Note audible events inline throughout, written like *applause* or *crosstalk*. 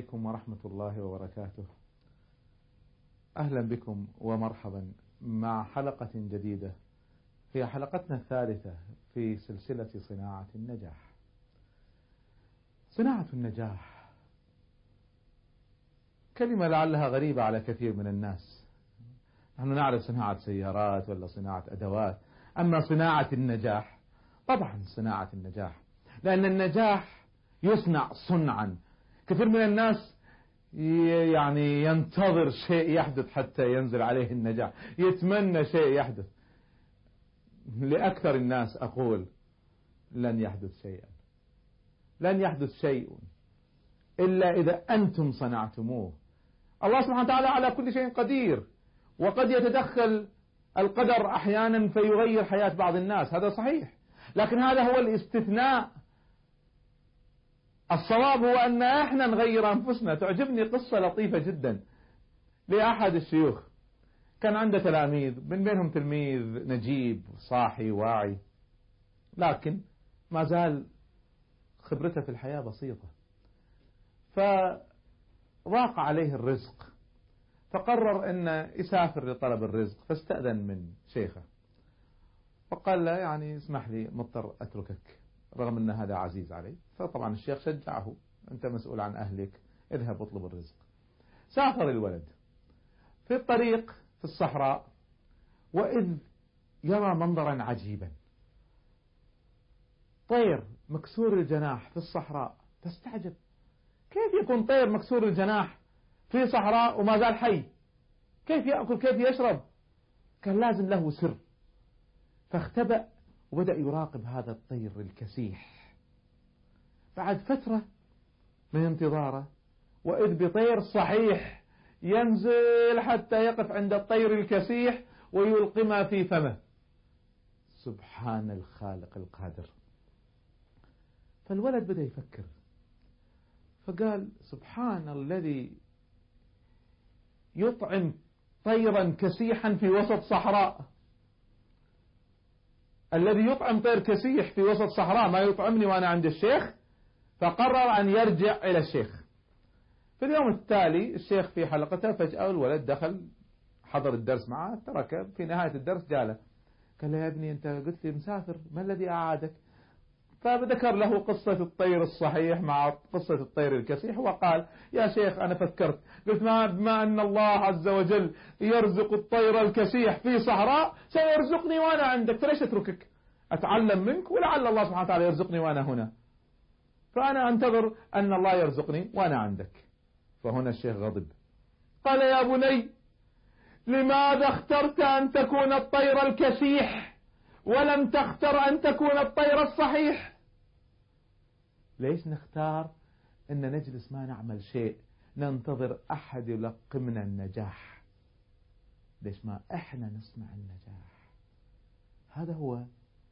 عليكم ورحمة الله وبركاته. أهلا بكم ومرحبا مع حلقة جديدة هي حلقتنا الثالثة في سلسلة صناعة النجاح. صناعة النجاح كلمة لعلها غريبة على كثير من الناس. نحن نعرف صناعة سيارات ولا صناعة أدوات، أما صناعة النجاح طبعا صناعة النجاح، لأن النجاح يصنع صنعا كثير من الناس يعني ينتظر شيء يحدث حتى ينزل عليه النجاح يتمنى شيء يحدث. لأكثر الناس أقول لن يحدث شيئا. لن يحدث شيء إلا إذا أنتم صنعتموه. الله سبحانه وتعالى على كل شيء قدير وقد يتدخل القدر أحيانا فيغير حياة بعض الناس. هذا صحيح. لكن هذا هو الاستثناء الصواب هو أن إحنا نغير أنفسنا. تعجبني قصة لطيفة جدا. لأحد الشيوخ كان عنده تلاميذ من بينهم تلميذ نجيب صاحي واعي. لكن ما زال خبرته في الحياة بسيطة. فضاق عليه الرزق. فقرر أن يسافر لطلب الرزق فاستأذن من شيخه. وقال له يعني اسمح لي مضطر أتركك. رغم أن هذا عزيز علي فطبعا الشيخ شجعه أنت مسؤول عن أهلك اذهب اطلب الرزق. سافر الولد في الطريق في الصحراء وإذ يرى منظرا عجيبا. طير مكسور الجناح في الصحراء. تستعجب. كيف يكون طير مكسور الجناح في صحراء وما زال حي؟ كيف يأكل؟ كيف يشرب؟ كان لازم له سر. فاختبأ وبدأ يراقب هذا الطير الكسيح. بعد فترة من انتظاره وإذ بطير صحيح ينزل حتى يقف عند الطير الكسيح ويلقمه في فمه. سبحان الخالق القادر. فالولد بدأ يفكر. فقال سبحان الذي يطعم طيرا كسيحا في وسط صحراء. الذي يطعم طير كسيح في وسط صحراء ما يطعمني وأنا عند الشيخ فقرر أن يرجع إلى الشيخ. في اليوم التالي الشيخ في حلقته فجأة الولد دخل حضر الدرس معه تركه في نهاية الدرس جاله. قال له يا ابني أنت قلت لي مسافر ما الذي أعادك؟ فذكر له قصة الطير الصحيح مع قصة الطير الكسيح وقال يا شيخ أنا فكرت. قلت ما بما أن الله عز وجل يرزق الطير الكسيح في صحراء سيرزقني وأنا عندك. فليش أتركك؟ أتعلم منك ولعل الله سبحانه وتعالى يرزقني وأنا هنا. فأنا أنتظر أن الله يرزقني وأنا عندك. فهنا الشيخ غضب. قال يا بني لماذا اخترت أن تكون الطير الكسيح؟ ولم تختر أن تكون الطير الصحيح. ليش نختار أن نجلس ما نعمل شيء ننتظر أحد يلقمنا النجاح؟ ليش ما إحنا نصنع النجاح؟ هذا هو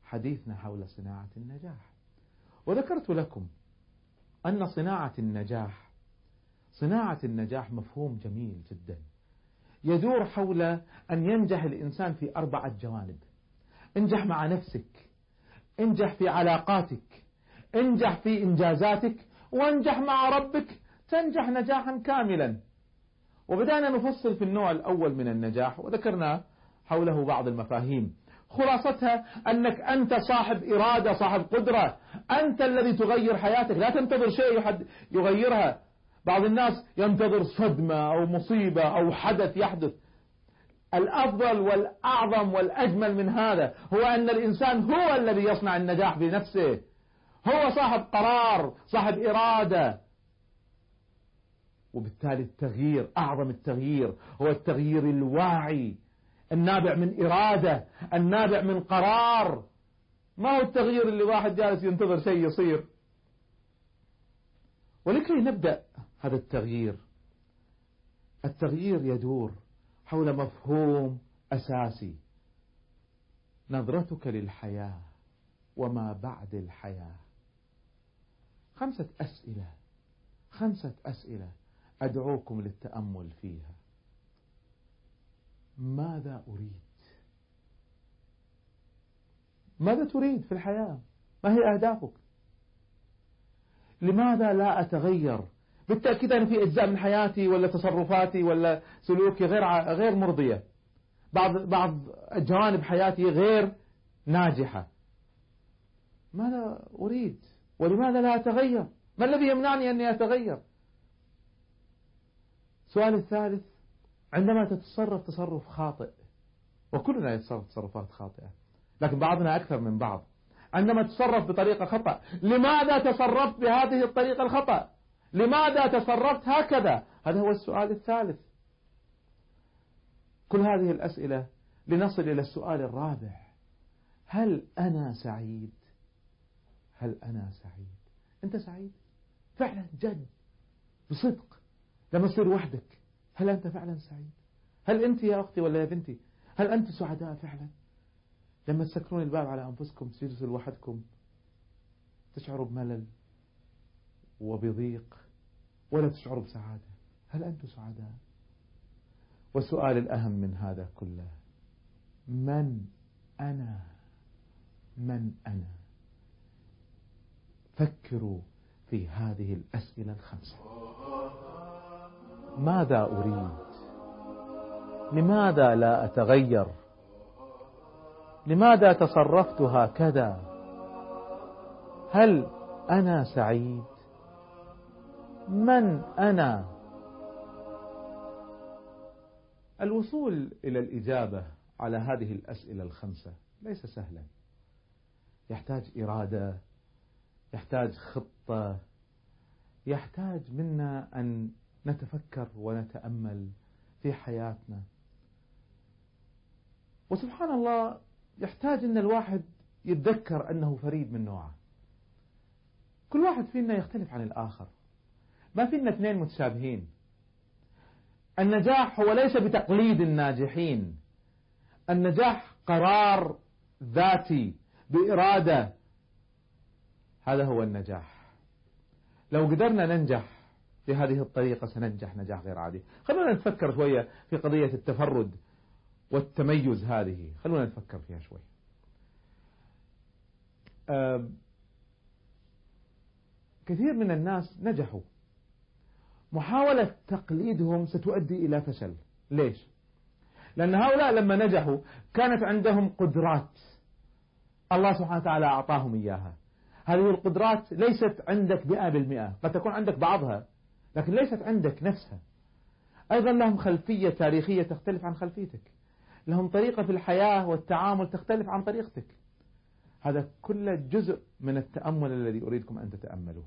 حديثنا حول صناعة النجاح. وذكرت لكم أن صناعة النجاح صناعة النجاح مفهوم جميل جدا. يدور حول أن ينجح الإنسان في أربعة جوانب. انجح مع نفسك. انجح في علاقاتك. انجح في إنجازاتك. وانجح مع ربك. تنجح نجاحا كاملا. وبدأنا نفصل في النوع الأول من النجاح وذكرنا حوله بعض المفاهيم. خلاصتها أنك أنت صاحب إرادة صاحب قدرة. أنت الذي تغير حياتك. لا تنتظر شيء يغيرها. بعض الناس ينتظر صدمة أو مصيبة أو حدث يحدث. الأفضل والأعظم والأجمل من هذا هو أن الإنسان هو الذي يصنع النجاح بنفسه هو صاحب قرار صاحب إرادة. وبالتالي التغيير أعظم التغيير هو التغيير الواعي النابع من إرادة النابع من قرار. ما هو التغيير اللي واحد جالس ينتظر شيء يصير؟ ولكي نبدأ هذا التغيير. التغيير يدور حول مفهوم أساسي. نظرتك للحياة وما بعد الحياة. خمسة أسئلة خمسة أسئلة أدعوكم للتأمل فيها. ماذا أريد؟ ماذا تريد في الحياة؟ ما هي أهدافك؟ لماذا لا أتغير بالتأكيد أنا في أجزاء من حياتي ولا تصرفاتي ولا سلوكي غير غير مرضية. بعض بعض جوانب حياتي غير ناجحة. ماذا أريد؟ ولماذا لا أتغير؟ ما الذي يمنعني أني أتغير؟ السؤال الثالث عندما تتصرف تصرف خاطئ وكلنا يتصرف تصرفات خاطئة لكن بعضنا أكثر من بعض. عندما تتصرف بطريقة خطأ لماذا تصرفت بهذه الطريقة الخطأ؟ لماذا تصرفت هكذا؟ هذا هو السؤال الثالث. كل هذه الأسئلة لنصل إلى السؤال الرابع. هل أنا سعيد؟ هل أنا سعيد؟ أنت سعيد؟ فعلا جد بصدق. لما تصير وحدك هل أنت فعلا سعيد؟ هل أنت يا أختي ولا يا بنتي؟ هل أنت سعداء فعلا؟ لما تسكرون الباب على أنفسكم تجلسوا لوحدكم تشعروا بملل. وبضيق ولا تشعروا بسعادة. هل أنتم سعداء؟ والسؤال الأهم من هذا كله من أنا؟ من أنا؟ فكروا في هذه الأسئلة الخمسة. ماذا أريد؟ لماذا لا أتغير؟ لماذا تصرفت هكذا؟ هل أنا سعيد؟ من أنا؟ الوصول إلى الإجابة على هذه الأسئلة الخمسة ليس سهلا. يحتاج إرادة يحتاج خطة يحتاج منا أن نتفكر ونتأمل في حياتنا. وسبحان الله يحتاج أن الواحد يتذكر أنه فريد من نوعه. كل واحد فينا يختلف عن الآخر. ما فينا اثنين متشابهين. النجاح هو ليس بتقليد الناجحين. النجاح قرار ذاتي بإرادة. هذا هو النجاح. لو قدرنا ننجح بهذه الطريقة سننجح نجاح غير عادي. خلونا نتفكر شوية في قضية التفرد والتميز هذه. خلونا نتفكر فيها شوي. كثير من الناس نجحوا. محاولة تقليدهم ستؤدي إلى فشل. ليش؟ لأن هؤلاء لما نجحوا كانت عندهم قدرات. الله سبحانه وتعالى أعطاهم إياها. هذه القدرات ليست عندك مئة بالمئة قد تكون عندك بعضها لكن ليست عندك نفسها. أيضا لهم خلفية تاريخية تختلف عن خلفيتك. لهم طريقة في الحياة والتعامل تختلف عن طريقتك. هذا كله جزء من التأمل الذي أريدكم أن تتأملوه.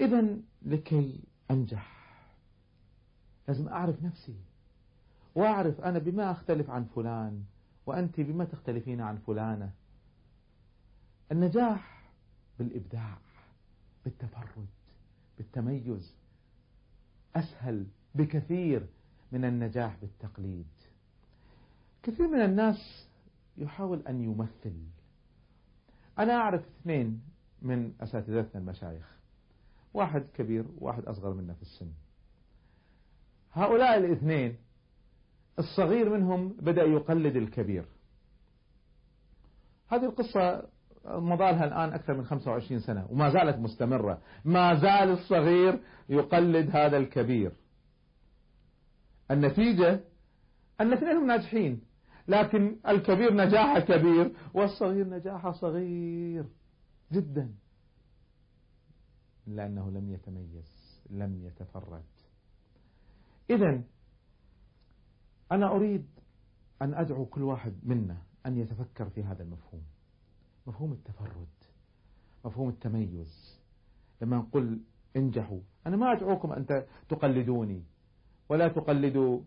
إذا لكي أنجح. لازم أعرف نفسي. وأعرف أنا بما أختلف عن فلان وأنت بما تختلفين عن فلانة. النجاح بالإبداع بالتفرد بالتميز. أسهل بكثير من النجاح بالتقليد. كثير من الناس يحاول أن يمثل. أنا أعرف اثنين من أساتذتنا المشايخ. واحد كبير وواحد أصغر منا في السن. هؤلاء الاثنين الصغير منهم بدأ يقلد الكبير. هذه القصة مضى لها الآن أكثر من 25 سنة وما زالت مستمرة. ما زال الصغير يقلد هذا الكبير. النتيجة أن اثنينهم ناجحين لكن الكبير نجاحه كبير والصغير نجاحه صغير جدا. لأنه لم يتميز لم يتفرد. إذا أنا أريد أن أدعو كل واحد منا أن يتفكر في هذا المفهوم. مفهوم التفرد مفهوم التميز. لما نقول انجحوا أنا ما أدعوكم أن تقلدوني ولا تقلدوا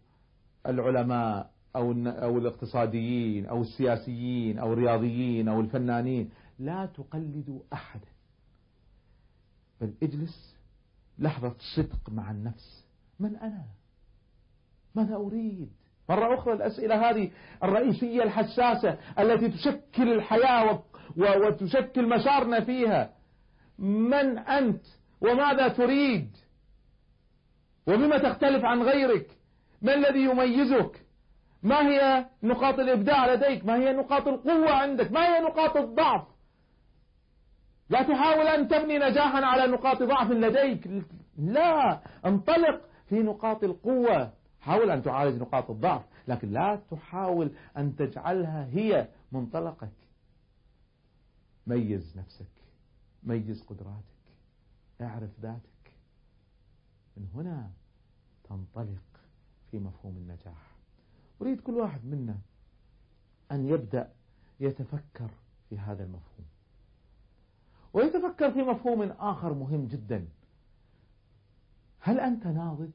العلماء أو أو الاقتصاديين أو السياسيين أو الرياضيين أو الفنانين. لا تقلدوا أحدا بل اجلس لحظة صدق مع النفس. من أنا؟ ماذا أريد؟ مرة أخرى الأسئلة هذه الرئيسية الحساسة التي تشكل الحياة وتشكل مسارنا فيها. من أنت؟ وماذا تريد؟ وبما تختلف عن غيرك؟ ما الذي يميزك؟ ما هي نقاط الإبداع لديك؟ ما هي نقاط القوة عندك؟ ما هي نقاط الضعف؟ لا تحاول أن تبني نجاحا على نقاط ضعف لديك. لا انطلق في نقاط القوة. حاول أن تعالج نقاط الضعف لكن لا تحاول أن تجعلها هي منطلقك. ميز نفسك ميز قدراتك اعرف ذاتك. من هنا تنطلق في مفهوم النجاح. أريد كل واحد منا أن يبدأ يتفكر في هذا المفهوم. ويتفكر في مفهوم آخر مهم جدا. هل أنت ناضج؟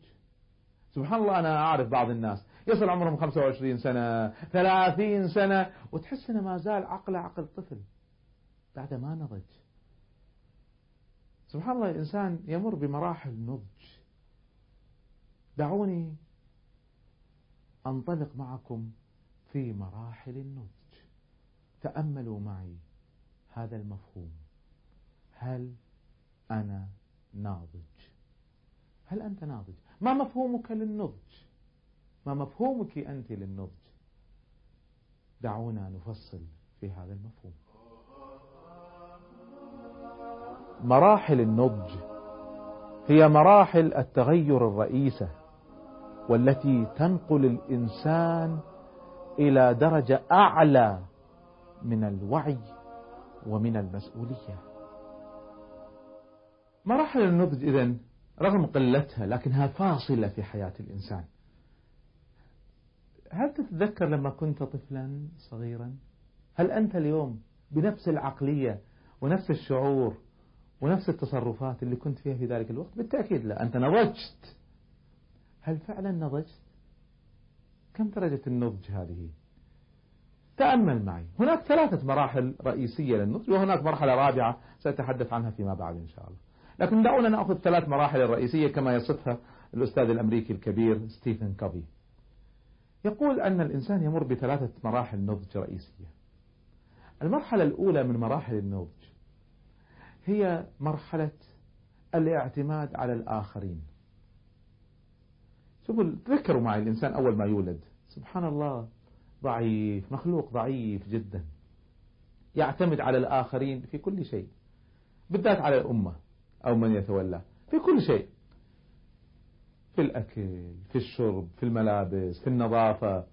سبحان الله أنا أعرف بعض الناس يصل عمرهم 25 سنة 30 سنة وتحس أنه ما زال عقله عقل طفل بعد ما نضج. سبحان الله الإنسان يمر بمراحل نضج. دعوني أنطلق معكم في مراحل النضج. تأملوا معي هذا المفهوم. هل أنا ناضج؟ هل أنت ناضج؟ ما مفهومك للنضج؟ ما مفهومك أنت للنضج؟ دعونا نفصل في هذا المفهوم. مراحل النضج هي مراحل التغير الرئيسة والتي تنقل الإنسان إلى درجة أعلى من الوعي ومن المسؤولية. مراحل النضج إذن رغم قلتها لكنها فاصلة في حياة الإنسان. هل تتذكر لما كنت طفلا صغيرا؟ هل أنت اليوم بنفس العقلية ونفس الشعور ونفس التصرفات اللي كنت فيها في ذلك الوقت؟ بالتأكيد لا أنت نضجت. هل فعلا نضجت؟ كم درجة النضج هذه؟ تأمل معي. هناك ثلاثة مراحل رئيسية للنضج وهناك مرحلة رابعة سأتحدث عنها فيما بعد إن شاء الله. لكن دعونا نأخذ ثلاث مراحل الرئيسية كما يصفها الأستاذ الأمريكي الكبير ستيفن كوفي. يقول أن الإنسان يمر بثلاثة مراحل نضج رئيسية. المرحلة الأولى من مراحل النضج هي مرحلة الاعتماد على الآخرين. شوفوا تذكروا معي الإنسان أول ما يولد. سبحان الله ضعيف مخلوق ضعيف جدا. يعتمد على الآخرين في كل شيء بالذات على الأمة. أو من يتولى. في كل شيء. في الأكل في الشرب في الملابس في النظافة.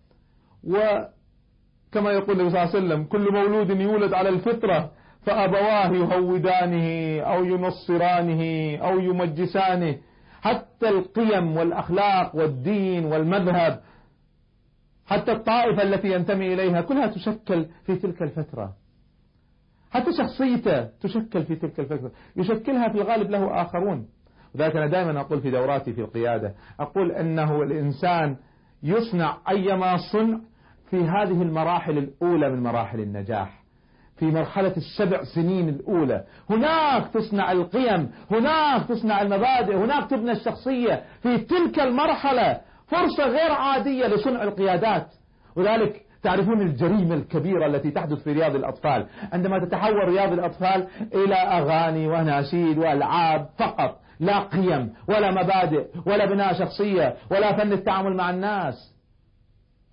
وكما يقول النبي صلى الله عليه وسلم كل مولود يولد على الفطرة فأبواه يهودانه أو ينصرانه أو يمجسانه. حتى القيم والأخلاق والدين والمذهب حتى الطائفة التي ينتمي إليها كلها تشكل في تلك الفترة حتى شخصيته تشكل في تلك الفترة يشكلها في الغالب له آخرون. وذلك أنا دائما أقول في دوراتي في القيادة أقول أنه الإنسان يصنع أيما صنع في هذه المراحل الأولى من مراحل النجاح. في مرحلة السبع سنين الأولى. هناك تصنع القيم هناك تصنع المبادئ هناك تبنى الشخصية. في تلك المرحلة فرصة غير عادية لصنع القيادات. وذلك تعرفون الجريمة الكبيرة التي تحدث في رياض الأطفال. عندما تتحول رياض الأطفال إلى أغاني وناشيد وألعاب فقط لا قيم ولا مبادئ ولا بناء شخصية ولا فن التعامل مع الناس.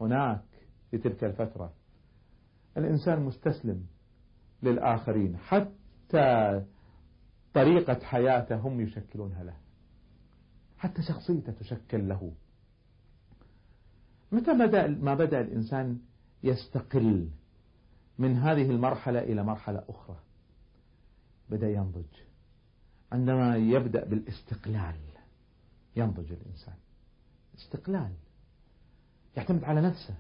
هناك في تلك الفترة الإنسان مستسلم للآخرين حتى طريقة حياته هم يشكلونها له. حتى شخصيته تشكل له. متى بدأ ما بدأ الإنسان يستقل من هذه المرحلة إلى مرحلة أخرى. بدأ ينضج. عندما يبدأ بالاستقلال ينضج الإنسان. استقلال. يعتمد على نفسه.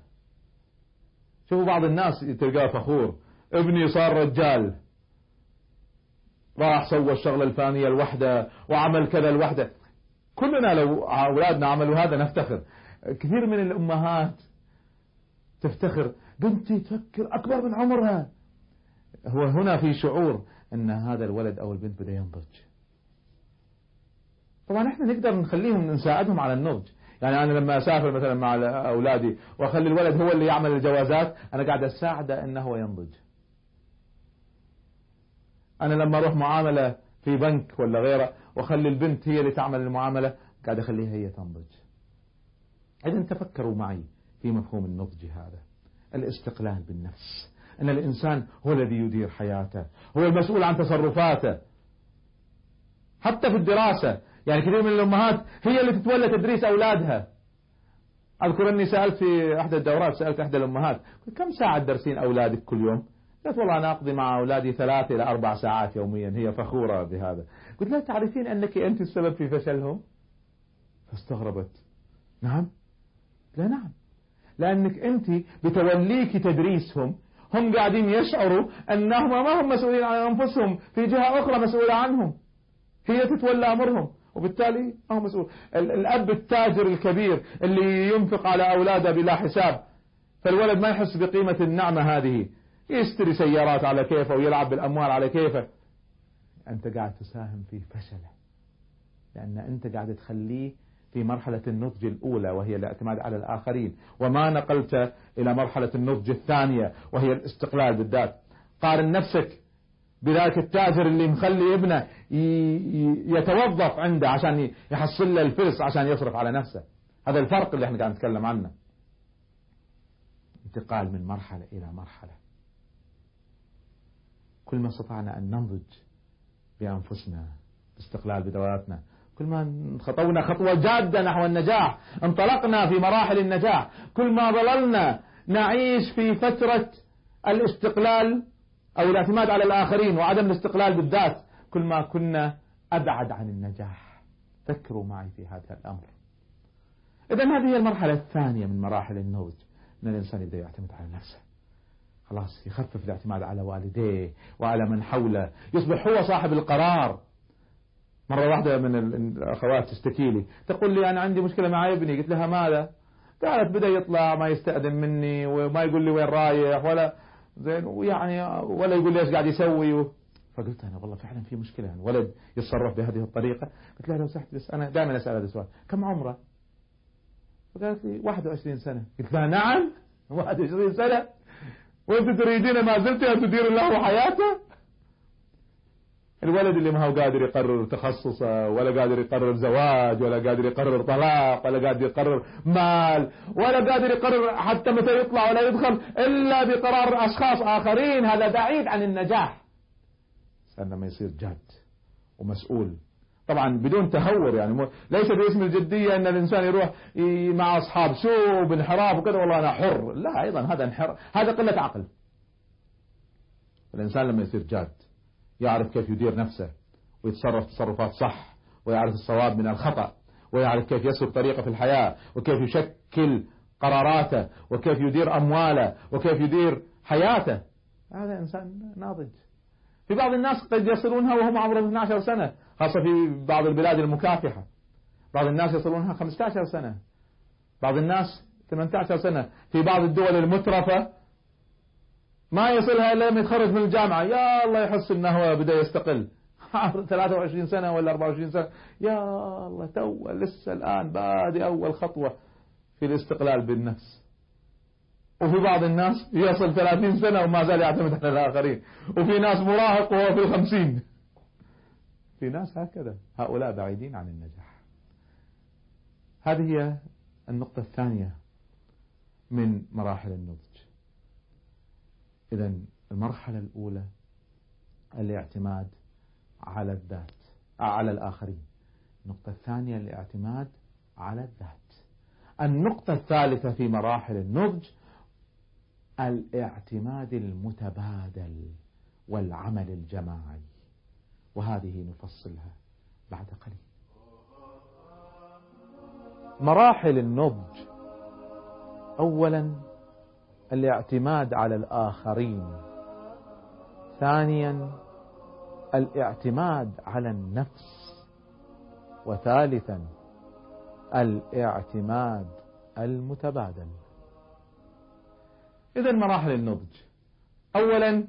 شوفوا بعض الناس تلقاه فخور. ابني صار رجال. راح سوى الشغلة الفلانية الوحدة وعمل كذا الوحدة. كلنا لو أولادنا عملوا هذا نفتخر. كثير من الأمهات تفتخر. بنتي تفكر أكبر من عمرها. هو هنا في شعور أن هذا الولد أو البنت بدأ ينضج. طبعا إحنا نقدر نخليهم نساعدهم على النضج. يعني أنا لما أسافر مثلا مع أولادي وأخلي الولد هو اللي يعمل الجوازات أنا قاعد أساعده أنه هو ينضج. أنا لما أروح معاملة في بنك ولا غيره وأخلي البنت هي اللي تعمل المعاملة قاعد أخليها هي تنضج. إذا تفكروا معي. في مفهوم النضج هذا. الاستقلال بالنفس. أن الإنسان هو الذي يدير حياته. هو المسؤول عن تصرفاته. حتى في الدراسة. يعني كثير من الأمهات هي اللي تتولى تدريس أولادها. أذكر أني سألت في أحد الدورات سألت أحد الأمهات كم ساعة تدرسين أولادك كل يوم؟ قالت والله أنا أقضي مع أولادي ثلاث إلى أربع ساعات يوميا. هي فخورة بهذا. قلت لا تعرفين أنك أنت السبب في فشلهم؟ فاستغربت. نعم. لا نعم. لأنك أنت بتوليك تدريسهم. هم قاعدين يشعروا أنهم ما هم مسؤولين عن أنفسهم. في جهة أخرى مسؤولة عنهم. هي تتولى أمرهم. وبالتالي هو مسؤول. الأب التاجر الكبير اللي ينفق على أولاده بلا حساب. فالولد ما يحس بقيمة النعمة هذه. يشتري سيارات على كيفه ويلعب بالأموال على كيفه. أنت قاعد تساهم في فشله. لأن أنت قاعد تخليه في مرحلة النضج الأولى وهي الاعتماد على الآخرين. وما نقلت إلى مرحلة النضج الثانية وهي الاستقلال بالذات. قارن نفسك بذلك التاجر اللي مخلي ابنه يتوظف عنده عشان يحصل له الفلس عشان يصرف على نفسه. هذا الفرق اللي إحنا قاعد نتكلم عنه. انتقال من مرحلة إلى مرحلة. كل ما استطعنا أن ننضج بأنفسنا باستقلال بدواتنا كل ما خطونا خطوة جادة نحو النجاح انطلقنا في مراحل النجاح. كل ما ظللنا نعيش في فترة الاستقلال أو الاعتماد على الآخرين وعدم الاستقلال بالذات. كل ما كنا أبعد عن النجاح. فكروا معي في هذا الأمر. إذا هذه هي المرحلة الثانية من مراحل النضج. أن الإنسان يبدأ يعتمد على نفسه. خلاص يخفف الاعتماد على والديه وعلى من حوله. يصبح هو صاحب القرار. مرة واحدة من الأخوات تشتكي لي. تقول لي أنا عندي مشكلة مع ابني. قلت لها ماذا؟ قالت بدأ يطلع ما يستأذن مني وما يقول لي وين رايح ولا زين ويعني ولا يقول لي إيش قاعد يسوي. فقلت أنا والله فعلا في مشكلة. يعني ولد يتصرف بهذه الطريقة. قلت لها لو سمحت بس أنا دائما أسأل هذا السؤال. كم عمره؟ فقالت لي 21 سنة. قلت لها نعم 21 سنة. وانت تريدين ما زلت أن تدير له حياته؟ الولد اللي ما هو قادر يقرر تخصصه ولا قادر يقرر زواج ولا قادر يقرر طلاق ولا قادر يقرر مال ولا قادر يقرر حتى متى يطلع ولا يدخل إلا بقرار أشخاص آخرين. هذا بعيد عن النجاح. لما يصير جاد ومسؤول طبعا بدون تهور يعني ليس باسم الجدية إن الإنسان يروح مع أصحاب سوء بانحراف وكذا والله أنا حر. لا أيضا هذا انحراف هذا قلة عقل. الإنسان لما يصير جاد يعرف كيف يدير نفسه ويتصرف تصرفات صح ويعرف الصواب من الخطأ ويعرف كيف يسلك طريقة في الحياة وكيف يشكل قراراته وكيف يدير أمواله وكيف يدير حياته. هذا إنسان ناضج. في بعض الناس قد يصلونها وهم عمرهم 12 سنة خاصة في بعض البلاد المكافحة. بعض الناس يصلونها 15 سنة. بعض الناس 18 سنة. في بعض الدول المترفة ما يصلها إلا لما يتخرج من الجامعة. يا الله يحس أنه هو بدأ يستقل. *laughs* 23 سنة ولا 24 سنة. يا الله تو لسه الآن بادي أول خطوة في الاستقلال بالنفس. وفي بعض الناس يصل 30 سنة وما زال يعتمد على الآخرين. وفي ناس مراهق وهو في الخمسين. في ناس هكذا. هؤلاء بعيدين عن النجاح. هذه هي النقطة الثانية من مراحل النضج. إذا المرحلة الأولى الاعتماد على الذات على الآخرين. النقطة الثانية الاعتماد على الذات. النقطة الثالثة في مراحل النضج الاعتماد المتبادل والعمل الجماعي. وهذه نفصلها بعد قليل. مراحل النضج اولا الاعتماد على الآخرين. ثانيا الاعتماد على النفس. وثالثا الاعتماد المتبادل. إذا مراحل النضج. أولا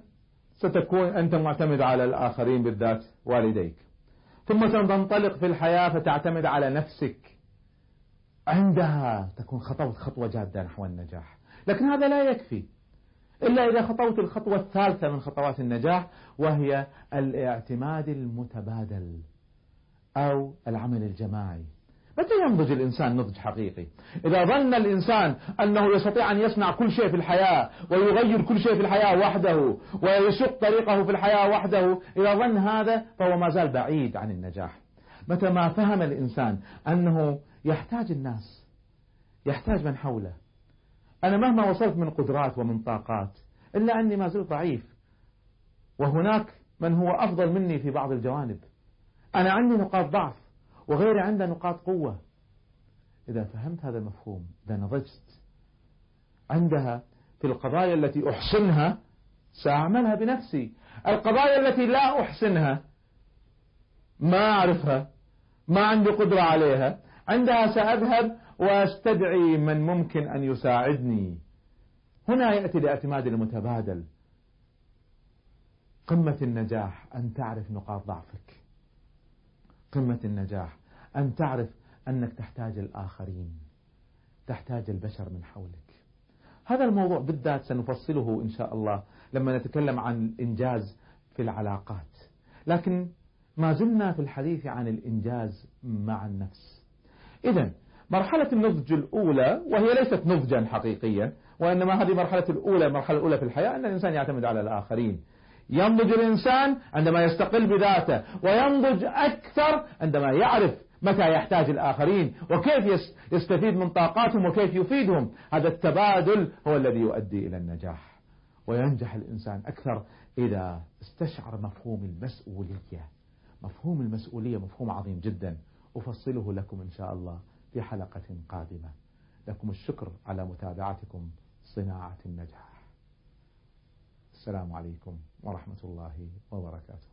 ستكون أنت معتمد على الآخرين بالذات والديك. ثم ستنطلق في الحياة فتعتمد على نفسك. عندها تكون خطوة خطوة جادة نحو النجاح. لكن هذا لا يكفي. إلا إذا خطوت الخطوة الثالثة من خطوات النجاح وهي الاعتماد المتبادل أو العمل الجماعي. متى ينضج الإنسان نضج حقيقي؟ إذا ظن الإنسان أنه يستطيع أن يصنع كل شيء في الحياة ويغير كل شيء في الحياة وحده ويشق طريقه في الحياة وحده إذا ظن هذا فهو ما زال بعيد عن النجاح. متى ما فهم الإنسان أنه يحتاج الناس يحتاج من حوله أنا مهما وصلت من قدرات ومن طاقات إلا أني ما زلت ضعيف. وهناك من هو أفضل مني في بعض الجوانب. أنا عندي نقاط ضعف وغيري عنده نقاط قوة. إذا فهمت هذا المفهوم إذا نضجت عندها في القضايا التي أحسنها سأعملها بنفسي. القضايا التي لا أحسنها ما أعرفها ما عندي قدرة عليها. عندها سأذهب واستدعي من ممكن أن يساعدني. هنا يأتي الاعتماد المتبادل. قمة النجاح أن تعرف نقاط ضعفك. قمة النجاح أن تعرف أنك تحتاج الآخرين تحتاج البشر من حولك. هذا الموضوع بالذات سنفصله إن شاء الله لما نتكلم عن الإنجاز في العلاقات. لكن ما زلنا في الحديث عن الإنجاز مع النفس. إذا مرحلة النضج الأولى وهي ليست نضجا حقيقيا وإنما هذه مرحلة الأولى المرحلة الأولى في الحياة أن الإنسان يعتمد على الآخرين. ينضج الإنسان عندما يستقل بذاته وينضج أكثر عندما يعرف متى يحتاج الآخرين وكيف يستفيد من طاقاتهم وكيف يفيدهم. هذا التبادل هو الذي يؤدي إلى النجاح. وينجح الإنسان أكثر إذا استشعر مفهوم المسؤولية. مفهوم المسؤولية مفهوم عظيم جدا. أفصله لكم إن شاء الله. في حلقة قادمة. لكم الشكر على متابعتكم. صناعة النجاح. السلام عليكم ورحمة الله وبركاته.